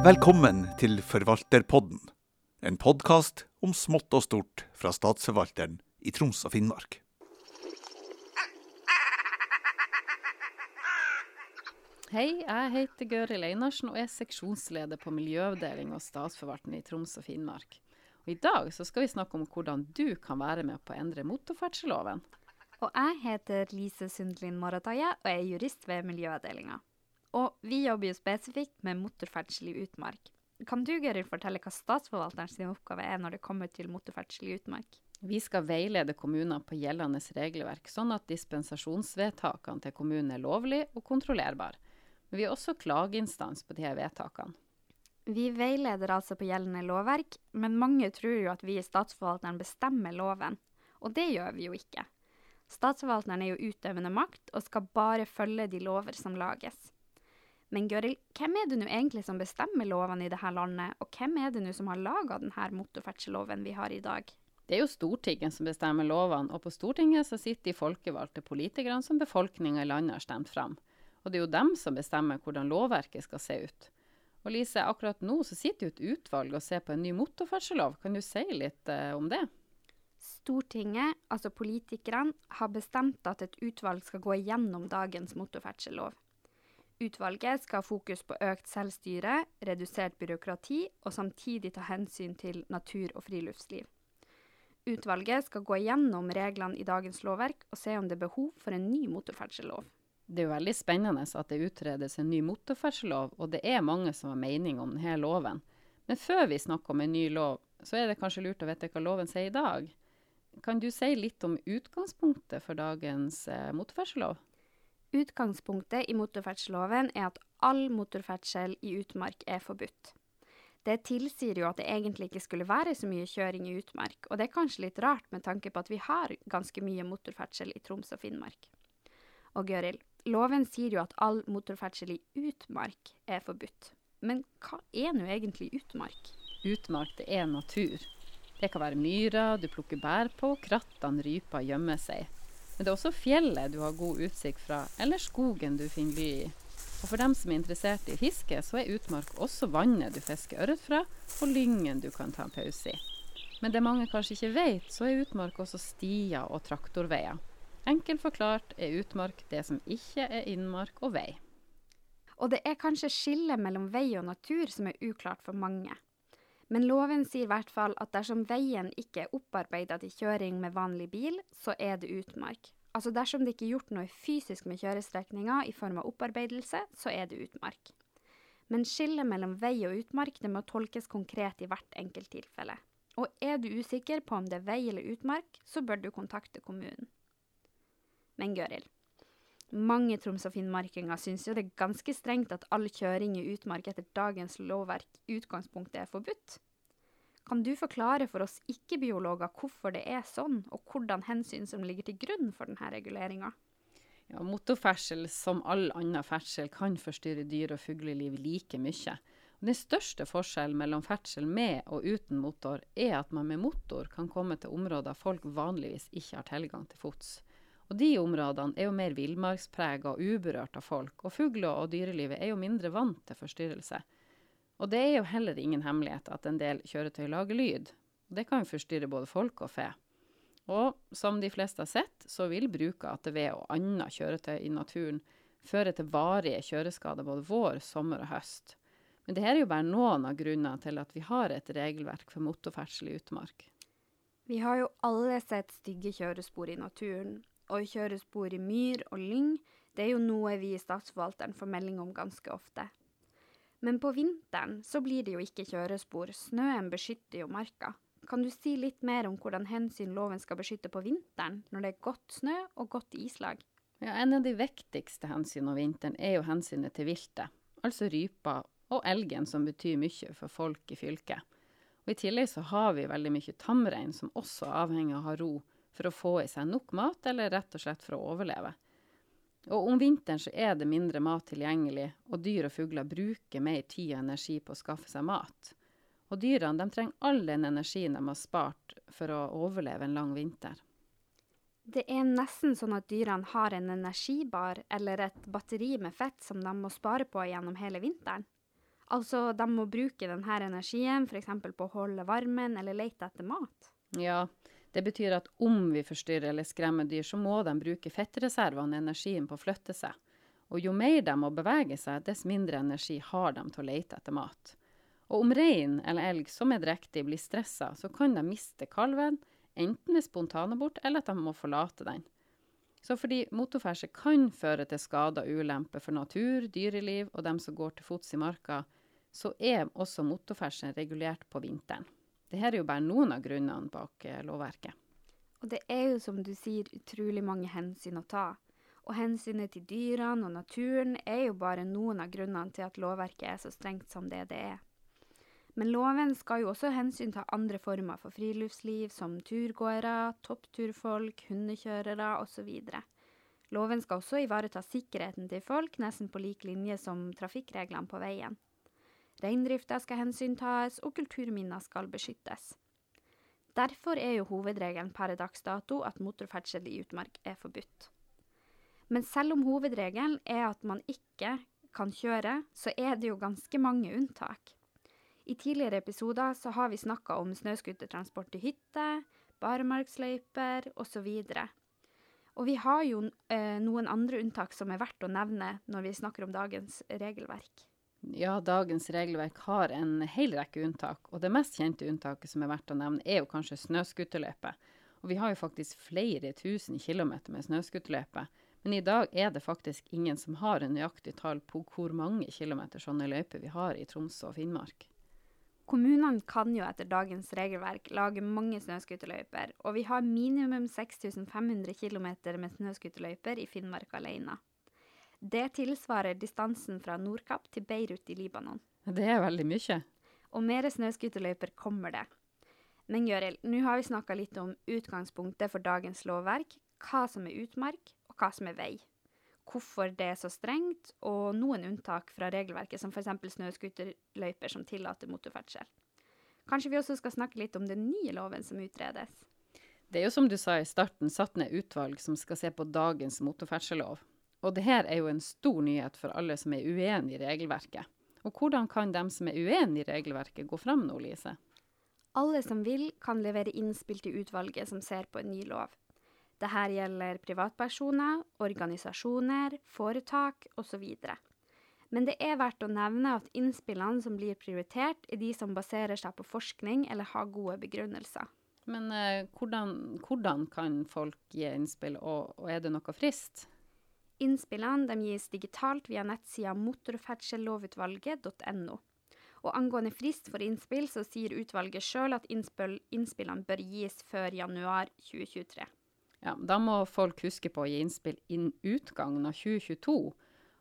Velkommen til Forvalterpodden, en podkast om smått og stort fra Statsforvalteren i Troms og Finnmark. Hei, jeg heter Gøril Einarsen og er seksjonsleder på miljøavdeling og statsforvalteren i Troms og Finnmark. Og I dag så skal vi snakke om hvordan du kan være med på å endre motorferdselloven. Og jeg heter Lise Sundlin Morataye og er jurist ved Miljøavdelinga. Og vi jobber jo spesifikt med motorferdsel i utmark. Kan du Gøril, fortelle hva statsforvalterens oppgave er når det kommer til motorferdsel i utmark? Vi skal veilede kommuner på gjeldende regelverk, sånn at dispensasjonsvedtakene til kommunen er lovlig og kontrollerbar. Men vi er også klageinstans på disse vedtakene. Vi veileder altså på gjeldende lovverk, men mange tror jo at vi i Statsforvalteren bestemmer loven. Og det gjør vi jo ikke. Statsforvalteren er jo utøvende makt og skal bare følge de lover som lages. Men Gøril, hvem er det nå egentlig som bestemmer lovene i dette landet, og hvem er det nå som har laga denne motorferdselloven vi har i dag? Det er jo Stortinget som bestemmer lovene, og på Stortinget så sitter de folkevalgte politikerne som befolkninga i landet har stemt fram. Og det er jo dem som bestemmer hvordan lovverket skal se ut. Og Lise, akkurat nå så sitter jo et utvalg og ser på en ny motorferdsellov. Kan du si litt eh, om det? Stortinget, altså politikerne, har bestemt at et utvalg skal gå igjennom dagens motorferdselslov. Utvalget skal ha fokus på økt selvstyre, redusert byråkrati og samtidig ta hensyn til natur og friluftsliv. Utvalget skal gå gjennom reglene i dagens lovverk og se om det er behov for en ny motorferdsellov. Det er jo veldig spennende at det utredes en ny motorferdsellov, og det er mange som har mening om denne loven. Men før vi snakker om en ny lov, så er det kanskje lurt å vite hva loven sier i dag. Kan du si litt om utgangspunktet for dagens eh? Utgangspunktet i motorferdselloven er at all motorferdsel i utmark er forbudt. Det tilsier jo at det egentlig ikke skulle være så mye kjøring i utmark, og det er kanskje litt rart med tanke på at vi har ganske mye motorferdsel i Troms og Finnmark. Og Gøril, Loven sier jo at all motorferdsel i utmark er forbudt. Men hva er nå egentlig utmark? Utmark, det er natur. Det kan være myrer du plukker bær på, krattene ryper gjemmer seg. Men det er også fjellet du har god utsikt fra, eller skogen du finner ly i. Og for dem som er interessert i fiske, så er utmark også vannet du fisker ørret fra, og lyngen du kan ta en pause i. Men det mange kanskje ikke vet, så er utmark også stier og traktorveier. Enkelt forklart er utmark det som ikke er innmark og vei. Og det er kanskje skillet mellom vei og natur som er uklart for mange. Men loven sier i hvert fall at dersom veien ikke er opparbeida til kjøring med vanlig bil, så er det utmark. Altså dersom det ikke er gjort noe fysisk med kjørestrekninga i form av opparbeidelse, så er det utmark. Men skillet mellom vei og utmark det må tolkes konkret i hvert enkelt tilfelle. Og er du usikker på om det er vei eller utmark, så bør du kontakte kommunen. Men Gøril, mange Troms- og finnmarkinger syns jo det er ganske strengt at all kjøring i utmark etter dagens lovverk utgangspunktet er forbudt. Kan du forklare for oss ikke-biologer hvorfor det er sånn, og hvordan hensyn som ligger til grunn for denne reguleringa? Ja, motorferdsel, som all annen ferdsel, kan forstyrre dyr- og fugleliv like mye. Den største forskjellen mellom ferdsel med og uten motor er at man med motor kan komme til områder folk vanligvis ikke har tilgang til fots. Og de områdene er jo mer villmarksprega og uberørt av folk, og fugler og dyrelivet er jo mindre vant til forstyrrelse. Og det er jo heller ingen hemmelighet at en del kjøretøy lager lyd. Det kan jo forstyrre både folk og fe. Og som de fleste har sett, så vil bruk av ATV og annet kjøretøy i naturen føre til varige kjøreskader både vår, sommer og høst. Men dette er jo bare noen av grunnene til at vi har et regelverk for motorferdsel i utmark. Vi har jo alle sett stygge kjørespor i naturen, og kjøre spor i myr og lyng, det er jo noe vi i Statsforvalteren får melding om ganske ofte. Men på vinteren så blir det jo ikke kjørespor, snøen beskytter jo marka. Kan du si litt mer om hvordan hensyn loven skal beskytte på vinteren, når det er godt snø og godt islag? Ja, En av de viktigste hensynene om vinteren er jo hensynet til viltet, altså rypa og elgen, som betyr mye for folk i fylket. Og I tillegg så har vi veldig mye tamrein, som også er avhengig av å ha ro for å få i seg nok mat, eller rett og slett for å overleve. Og om vinteren så er det mindre mat tilgjengelig, og dyr og fugler bruker mer tid og energi på å skaffe seg mat. Og dyrene de trenger all den energien de har spart for å overleve en lang vinter. Det er nesten sånn at dyrene har en energibar eller et batteri med fett som de må spare på gjennom hele vinteren. Altså, de må bruke denne energien f.eks. på å holde varmen eller lete etter mat. Ja, det betyr at om vi forstyrrer eller skremmer dyr, så må de bruke fettreservene og energien på å flytte seg. Og jo mer de må bevege seg, dess mindre energi har de til å lete etter mat. Og om rein eller elg som er drektig blir stressa, så kan de miste kalven, enten ved spontanabort eller at de må forlate den. Så fordi motorferdsel kan føre til skader og ulemper for natur, dyreliv og dem som går til fots i marka, så er også motorferdsel regulert på vinteren. Dette er jo bare noen av grunnene bak eh, lovverket. Og det er jo, som du sier, utrolig mange hensyn å ta. Og hensynet til dyrene og naturen er jo bare noen av grunnene til at lovverket er så strengt som det det er. Men loven skal jo også hensynta andre former for friluftsliv, som turgåere, toppturfolk, hundekjørere osv. Loven skal også ivareta sikkerheten til folk, nesten på lik linje som trafikkreglene på veien. Reindrifta skal hensyntas, og kulturminner skal beskyttes. Derfor er jo hovedregelen per dags dato at motorferdsel i utmark er forbudt. Men selv om hovedregelen er at man ikke kan kjøre, så er det jo ganske mange unntak. I tidligere episoder så har vi snakka om snøscootertransport til hytte, barmarksløyper osv. Og vi har jo eh, noen andre unntak som er verdt å nevne når vi snakker om dagens regelverk. Ja, dagens regelverk har en hel rekke unntak, og det mest kjente unntaket som er verdt å nevne, er jo kanskje snøscooterløype. Og vi har jo faktisk flere tusen kilometer med snøscooterløype, men i dag er det faktisk ingen som har en nøyaktig tall på hvor mange kilometer sånne løyper vi har i Troms og Finnmark. Kommunene kan jo etter dagens regelverk lage mange snøscooterløyper, og vi har minimum 6500 km med snøscooterløyper i Finnmark alene. Det tilsvarer distansen fra Nordkapp til Beirut i Libanon. Det er veldig mye. Og mer snøscooterløyper kommer det. Men Gjøril, nå har vi snakka litt om utgangspunktet for dagens lovverk, hva som er utmark, og hva som er vei. Hvorfor det er så strengt, og noen unntak fra regelverket, som f.eks. snøscooterløyper som tillater motorferdsel. Kanskje vi også skal snakke litt om den nye loven som utredes? Det er jo som du sa i starten, satt ned utvalg som skal se på dagens motorferdselov. Og det her er jo en stor nyhet for alle som er uenig i regelverket. Og hvordan kan dem som er uenig i regelverket gå fram nå, Lise? Alle som vil, kan levere innspill til utvalget som ser på en ny lov. Dette gjelder privatpersoner, organisasjoner, foretak osv. Men det er verdt å nevne at innspillene som blir prioritert, er de som baserer seg på forskning eller har gode begrunnelser. Men eh, hvordan, hvordan, kan folk gi innspill, og, og er det noe frist? Innspillene gis digitalt via nettsida motorferdsellovutvalget.no. Og angående frist for innspill, så sier utvalget sjøl at innspill, innspillene bør gis før januar 2023. Ja, Da må folk huske på å gi innspill innen utgangen av 2022.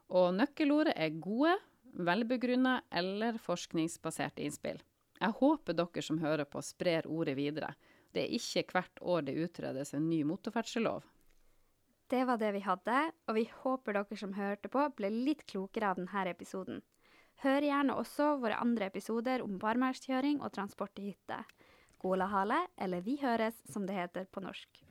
Og nøkkelordet er gode, velbegrunna eller forskningsbaserte innspill. Jeg håper dere som hører på, sprer ordet videre. Det er ikke hvert år det utredes en ny motorferdselov. Det var det vi hadde, og vi håper dere som hørte på, ble litt klokere av denne episoden. Hør gjerne også våre andre episoder om barmarkskjøring og transport til hytte. Golahale, eller Vi høres, som det heter på norsk.